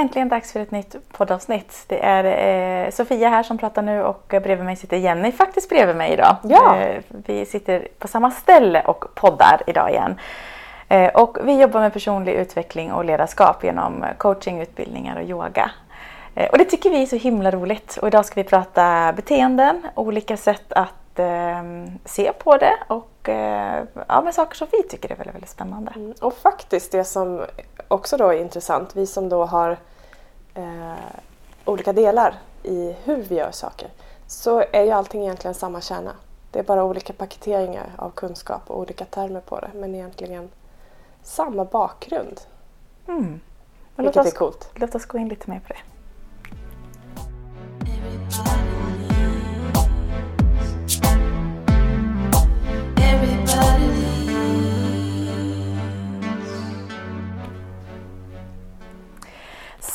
Äntligen dags för ett nytt poddavsnitt. Det är eh, Sofia här som pratar nu och bredvid mig sitter Jenny faktiskt bredvid mig idag. Ja. Eh, vi sitter på samma ställe och poddar idag igen. Eh, och vi jobbar med personlig utveckling och ledarskap genom coaching, utbildningar och yoga. Eh, och det tycker vi är så himla roligt. Och idag ska vi prata beteenden, olika sätt att se på det och eh, ja, med saker som vi tycker är väldigt, väldigt spännande. Mm, Och faktiskt det som också då är intressant, vi som då har eh, olika delar i hur vi gör saker, så är ju allting egentligen samma kärna. Det är bara olika paketeringar av kunskap och olika termer på det, men egentligen samma bakgrund. Mm. Vilket oss, är coolt. låt oss gå in lite mer på det.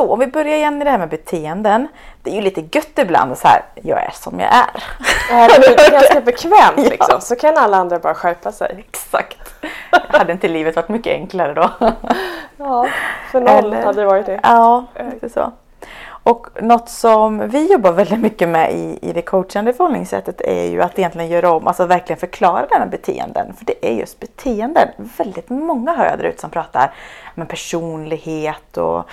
Så om vi börjar igen i det här med beteenden. Det är ju lite gött ibland så här, jag är som jag är. Är det ganska bekvämt Ja. liksom, så kan alla andra bara skärpa sig. Exakt. Hade inte livet varit mycket enklare då? Ja, för någon Eller- hade det varit det. Ja, lite så. Och något som vi jobbar väldigt mycket med i, i det coachande förhållningssättet är ju att egentligen göra om, alltså verkligen förklara det här med beteenden. För det är just beteenden. Väldigt många hör jag där ute som pratar med personlighet och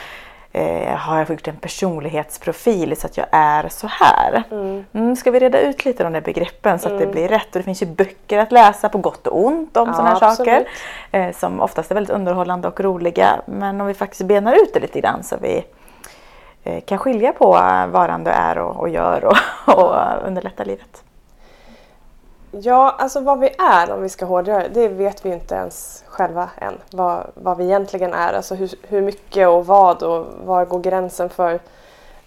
eh, har jag gjort en personlighetsprofil så att jag är så här. Mm, ska vi reda ut lite de där begreppen så att det blir rätt? Och det finns ju böcker att läsa på gott och ont om Ja, sådana här saker. Eh, som oftast är väldigt underhållande och roliga. Men om vi faktiskt benar ut det lite grann så vi eh, kan skilja på ändå är och, och gör och, och underlätta livet. Ja, alltså vad vi är om vi ska hårdgöra det, det vet vi ju inte ens själva än. Vad, vad vi egentligen är, alltså hur, hur mycket och vad och var går gränsen för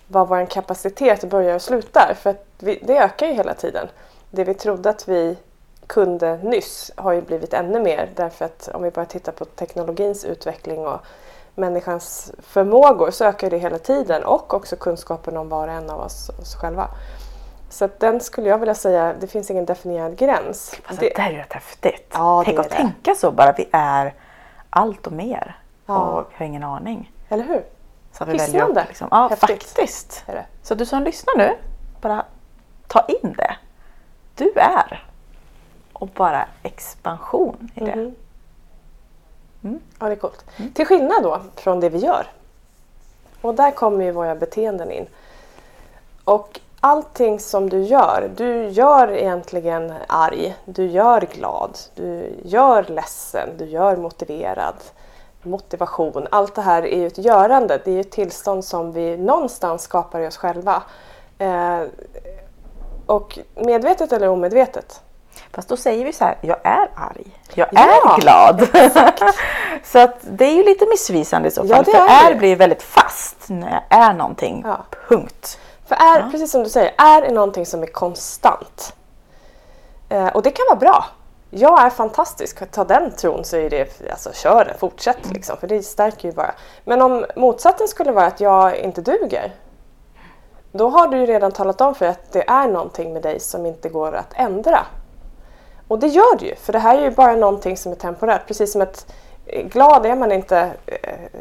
vad vår kapacitet börjar och slutar. För att vi, det ökar ju hela tiden. Det vi trodde att vi kunde nyss har ju blivit ännu mer därför att om vi bara tittar på teknologins utveckling och människans förmågor så ökar det hela tiden och också kunskapen om var och en av oss, oss själva. Så den skulle jag vilja säga, det finns ingen definierad gräns. Alltså, det, det, här är rätt häftigt. Ja, Tänk att det. tänka så bara. Vi är allt och mer. Ja. Och har ingen aning. eller hur? Så vi Hisnande. att liksom, Ja, Häftigt. faktiskt. Så du som lyssnar nu, bara ta in det. Du är. Och bara expansion i det. Mhm. Mm. Ja, det är coolt. Till skillnad då från det vi gör. Och där kommer ju våra beteenden in. Och allting som du gör, du gör egentligen arg, du gör glad, du gör ledsen, du gör motiverad. Motivation, allt det här är ju ett görande. Det är ju ett tillstånd som vi någonstans skapar i oss själva. Eh, och medvetet eller omedvetet. Fast då säger vi så här, jag är arg. Jag Ja, är glad. så att det är ju lite missvisande i så fall. Ja, det för är är det. blir väldigt fast när jag är någonting. Ja. Punkt. För är, precis som du säger, är är någonting som är konstant. Eh, och det kan vara bra. Jag är fantastisk. Ta den tron så är det, alltså kör den, fortsätt liksom, för det stärker ju bara. Men om motsatsen skulle vara att jag inte duger. Då har du ju redan talat om för att det är någonting med dig som inte går att ändra. Och det gör det ju, för det här är ju bara någonting som är temporärt. Precis som att eh, glad är man inte eh,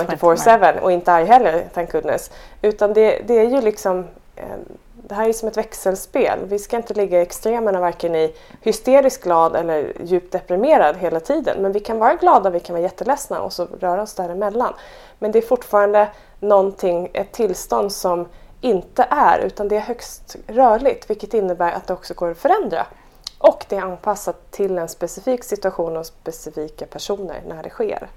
24-7 och inte arg heller, thank goodness. Utan det, det är ju liksom, eh, det här är som ett växelspel. Vi ska inte ligga i extremerna varken i hysteriskt glad eller djupt deprimerad hela tiden. Men vi kan vara glada, vi kan vara jätteledsna och så röra oss däremellan. Men det är fortfarande någonting, ett tillstånd som inte är utan det är högst rörligt vilket innebär att det också går att förändra. Och det är anpassat till en specifik situation och specifika personer när det sker.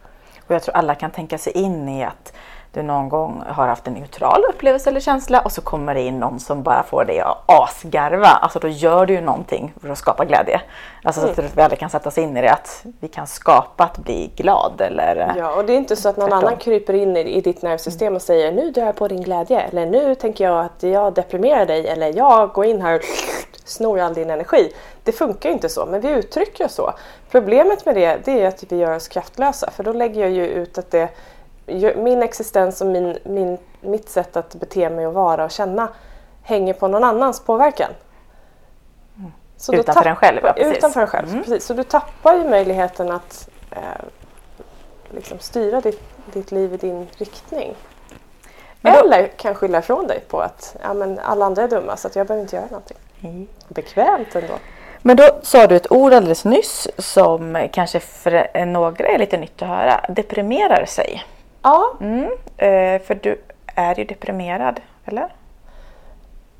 Och jag tror alla kan tänka sig in i att du någon gång har haft en neutral upplevelse eller känsla och så kommer det in någon som bara får dig att asgarva. Alltså då gör du ju någonting för att skapa glädje. Alltså så att vi alla kan sätta oss in i det att vi kan skapa att bli glad eller Ja, och det är inte så att någon Tvärtom. annan kryper in i, i ditt nervsystem och säger nu drar jag på din glädje eller nu tänker jag att jag deprimerar dig eller jag går in här och snor all din energi. Det funkar ju inte så, men vi uttrycker oss så. Problemet med det, det är att vi gör oss kraftlösa för då lägger jag ju ut att det, min existens och min, min, mitt sätt att bete mig och vara och känna hänger på någon annans påverkan. Så Utanför en själv, ja, precis. Utanför en själv, precis. Så du tappar ju möjligheten att eh, liksom styra ditt, ditt liv i din riktning. Då- Eller kan skylla ifrån dig på att ja, men alla andra är dumma så att jag behöver inte göra någonting. Mm. Bekvämt ändå. Men då sa du ett ord alldeles nyss som kanske för några är lite nytt att höra. Deprimerar sig. Ja, Mm. Eh, för du är ju deprimerad, eller?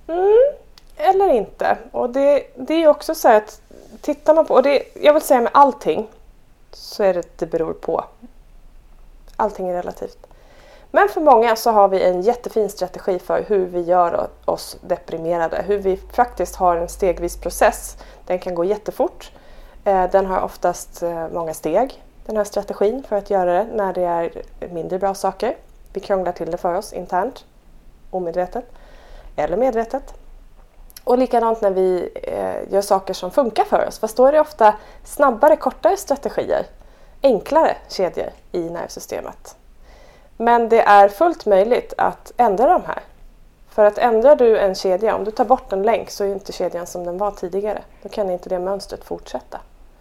Mm, eller inte. Och det, det är ju också så att tittar man på, och det, jag vill säga med allting så är det det beror på. Allting är relativt. Men för många så har vi en jättefin strategi för hur vi gör oss deprimerade. Hur vi faktiskt har en stegvis process. Den kan gå jättefort. Eh, Den har oftast eh, många steg, den här strategin för att göra det när det är mindre bra saker. Vi krånglar till det för oss internt, omedvetet eller medvetet. Och likadant när vi eh, gör saker som funkar för oss. Fast då är det ofta snabbare, kortare strategier. Enklare kedjor i nervsystemet. Men det är fullt möjligt att ändra de här. För att ändrar du en kedja, om du tar bort en länk så är inte kedjan som den var tidigare. Då kan inte det mönstret fortsätta.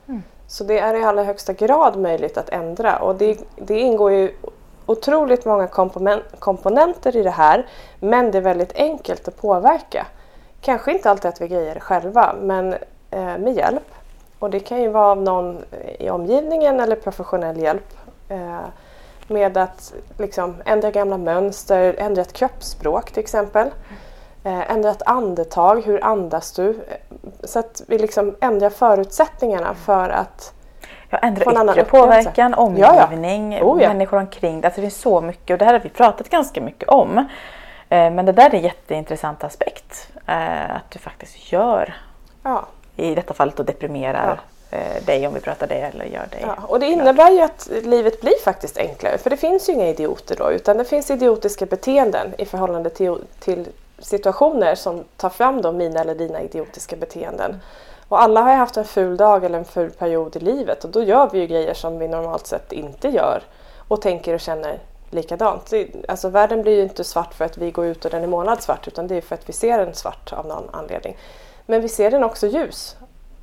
Mm. Så det är i allra högsta grad möjligt att ändra och det, det ingår ju otroligt många komponenter i det här men det är väldigt enkelt att påverka. Kanske inte alltid att vi grejer det själva men eh, med hjälp. Och det kan ju vara av någon i omgivningen eller professionell hjälp. Eh, med att liksom, ändra gamla mönster, ändra ett kroppsspråk till exempel. Eh, ändra ett andetag, hur andas du? Eh, Så att vi liksom ändrar förutsättningarna för att Ja, ändra Få en annan yttre upplevelse. påverkan, Ja, ja. omgivning, Oh, ja. människor omkring dig. Alltså det finns så mycket och det här har vi pratat ganska mycket om. Eh, Men det där är en jätteintressant aspekt. Att du faktiskt gör, ja, i detta fallet då deprimerar dig om vi pratar det eller gör dig. Ja, och det innebär ju att livet blir faktiskt enklare för det finns ju inga idioter då utan det finns idiotiska beteenden i förhållande till, till situationer som tar fram då mina eller dina idiotiska beteenden. Och alla har ju haft en ful dag eller en ful period i livet och då gör vi ju grejer som vi normalt sett inte gör och tänker och känner likadant. Alltså världen blir ju inte svart för att vi går ut och den är målad svart utan det är för att vi ser den svart av någon anledning. Men vi ser den också ljus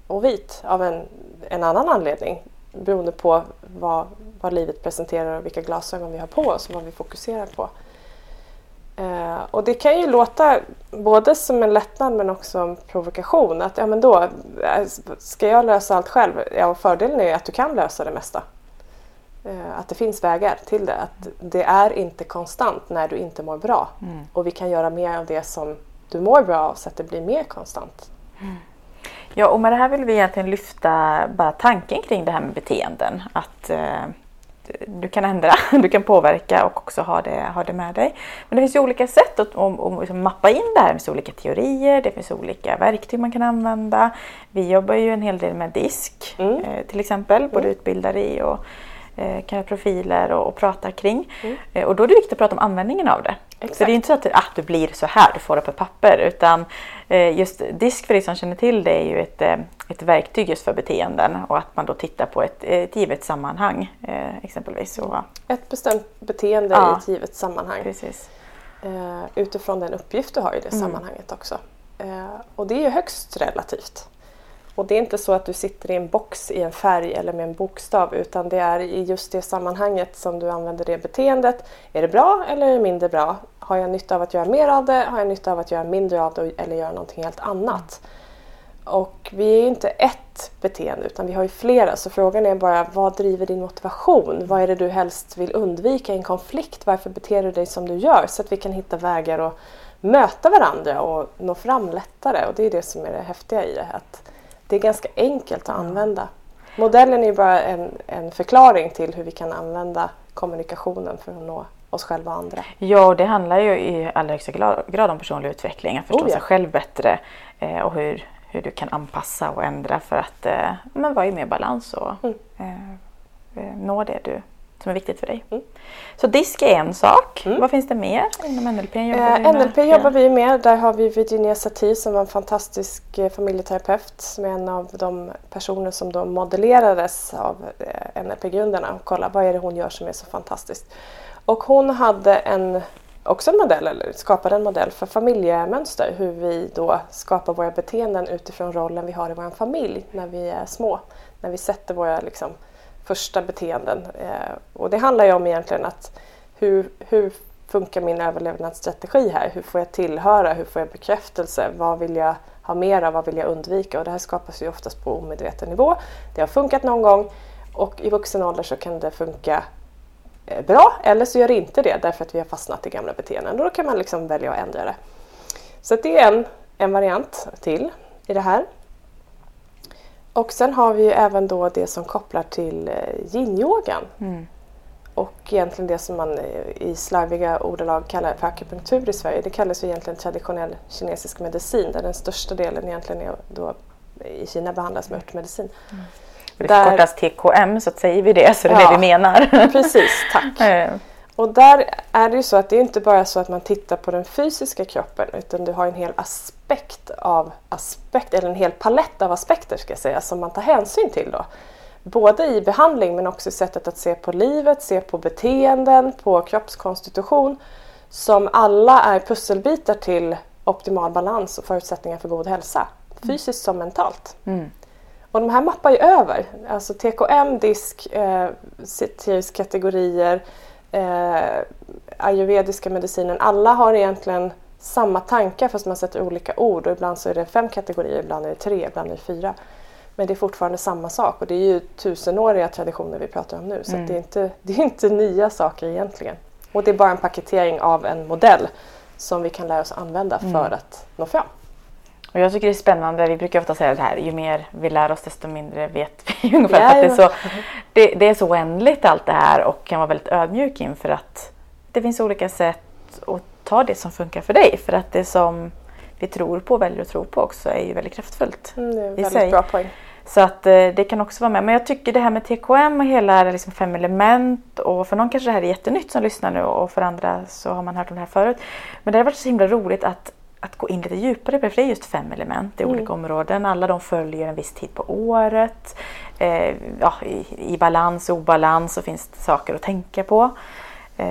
och vit av en, en annan anledning beroende på vad, vad livet presenterar och vilka glasögon vi har på oss och vad vi fokuserar på. Eh, och det kan ju låta både som en lättnad men också en provokation. Att ja, men då eh, ska jag lösa allt själv? Ja, fördelen är att du kan lösa det mesta. Eh, att det finns vägar till det. Att det är inte konstant när du inte mår bra. Och vi kan göra mer av det som du mår bra av så att det blir mer konstant. Ja, och med det här vill vi egentligen lyfta bara tanken kring det här med beteenden. Att eh, du kan ändra, du kan påverka och också ha det, ha det med dig. Men det finns ju olika sätt att om, om, liksom mappa in det här. Det finns olika teorier, det finns olika verktyg man kan använda. Vi jobbar ju en hel del med DISK Mm. eh, till exempel, både utbildar i och eh, profiler och, och prata kring. Eh, och då är det viktigt att prata om användningen av det. Så Exakt. det är inte så att ah, du blir så här, du får det på papper. Utan eh, just disk för dig som känner till det är ju ett, eh, ett verktyg just för beteenden. Och att man då tittar på ett, ett givet sammanhang exempelvis. Så, Ett bestämt beteende Ja. i ett givet sammanhang. precis. utifrån den uppgift du har i det sammanhanget också. Och det är ju högst relativt. Och det är inte så att du sitter i en box i en färg eller med en bokstav utan det är i just det sammanhanget som du använder det beteendet. Är det bra eller är det mindre bra? Har jag nytta av att göra mer av det? Har jag nytta av att göra mindre av det eller göra någonting helt annat? Och vi är ju inte ett beteende utan vi har ju flera så frågan är bara vad driver din motivation? Vad är det du helst vill undvika i en konflikt? Varför beter du dig som du gör? Så att vi kan hitta vägar att möta varandra och nå fram lättare och det är det som är det häftiga i det. Att det är ganska enkelt att använda. Modellen är bara en, en förklaring till hur vi kan använda kommunikationen för att nå oss själva och andra. Ja, och det handlar ju i allra högsta gra- grad om personlig utveckling. Att förstå Oh, ja. sig själv bättre eh, och hur, hur du kan anpassa och ändra för att eh, men vara i mer balans och Mm. eh, eh, nå det du, som är viktigt för dig. Mm. Så disk är en sak. Vad finns det mer inom NLP? Jobbar Eh, med? NLP jobbar vi med. Där har vi Virginia Satir som var en fantastisk eh, familjeterapeut som är en av de personer som då modellerades av eh, NLP-grundarna. Och kolla vad är det hon gör som är så fantastiskt. Och hon hade en, också en modell, eller skapade en modell för familjemönster. Hur vi då skapar våra beteenden utifrån rollen vi har i vår familj när vi är små. När vi sätter våra liksom, första beteenden. Eh, och det handlar ju om egentligen att hur, hur funkar min överlevnadsstrategi här? Hur får jag tillhöra? Hur får jag bekräftelse? Vad vill jag ha mer av? Vad vill jag undvika? Och det här skapas ju oftast på omedveten nivå. Det har funkat någon gång och i vuxen ålder så kan det funka eh, bra eller så gör det inte det därför att vi har fastnat i gamla beteenden. Och då kan man liksom välja att ändra det. Så det är en, en variant till i det här. Och sen har vi ju även då det som kopplar till eh, yin-yogan. Mm. Och egentligen det som man eh, i slarviga ordalag kallar för akupunktur i Sverige. Det kallas ju egentligen traditionell kinesisk medicin där den största delen egentligen är då i Kina behandlas med örtmedicin. Mm. Det förkortas TKM så att säger vi det så det är ja, det vi menar. Precis, tack. Och där är det ju så att det är inte bara så att man tittar på den fysiska kroppen utan du har en hel aspekt av aspekt, eller en hel palett av aspekter ska jag säga, som man tar hänsyn till då. Både i behandling men också i sättet att se på livet, se på beteenden, på kroppskonstitution som alla är pusselbitar till optimal balans och förutsättningar för god hälsa. Fysiskt som mentalt. Mm. Och de här mappar ju över. Alltså TKM, DISK, eh, kategorier, eh, ayurvediska medicinen. Alla har egentligen samma tankar fast man sätter olika ord och ibland så är det fem kategorier, ibland är det tre, ibland är det fyra. Men det är fortfarande samma sak och det är ju tusenåriga traditioner vi pratar om nu så mm. det, är inte, det är inte nya saker egentligen. Och det är bara en paketering av en modell som vi kan lära oss använda mm. för att nå fram. Och jag tycker det är spännande, vi brukar ofta säga det här, ju mer vi lär oss desto mindre vet vi ungefär. Ja, det, är så, det, det, är så oändligt allt det här och kan vara väldigt ödmjuk inför att det finns olika sätt att ta det som funkar för dig. För att det som vi tror på, väljer att tro på också är ju väldigt kraftfullt. Mm, det är en väldigt sig. bra poäng. Så att eh, det kan också vara med. Men jag tycker det här med TKM och hela liksom fem element och för någon kanske det här är jättenytt som lyssnar nu och för andra så har man hört om det här förut. Men det har varit så himla roligt att att gå in lite djupare på det, för det är just fem element i mm. olika områden. Alla de följer en viss tid på året. Eh, ja, i, i, balans och obalans så finns det saker att tänka på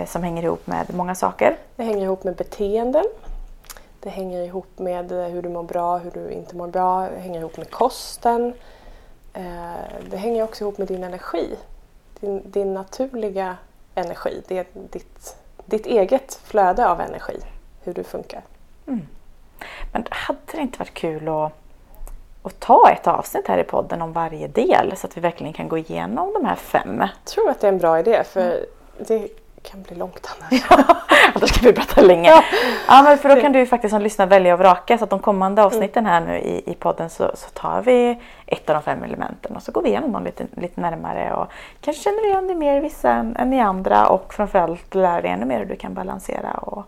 som hänger ihop med många saker. Det hänger ihop med beteenden. Det hänger ihop med hur du mår bra, hur du inte mår bra. Det hänger ihop med kosten. Eh, det hänger också ihop med din energi. Din, din naturliga energi. Det är ditt, ditt eget flöde av energi. Hur du funkar. Mm. Men hade det inte varit kul att, att ta ett avsnitt här i podden om varje del så att vi verkligen kan gå igenom de här fem? Jag tror att det är en bra idé för mm. det kan bli långt annars. annars kan vi prata länge. Ja. ja. men för då kan du faktiskt som lyssnar välja och vraka så att de kommande mm. avsnitten här nu i, i podden så, så tar vi ett av de fem elementen och så går vi igenom dem lite, lite närmare och kanske känner du igen dig mer i vissa än, än i andra och framförallt lär dig ännu mer hur du kan balansera och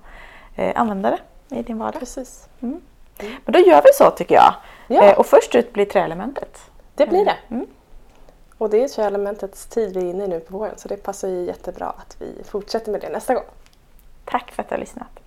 eh, använda det i din vardag. Precis. Mm. Men då gör vi så tycker jag. Ja. Eh, och först ut blir träelementet. Det blir det. Mm. Och det är träelementets tid vi är inne i nu på våren så det passar ju jättebra att vi fortsätter med det nästa gång. Tack för att du har lyssnat.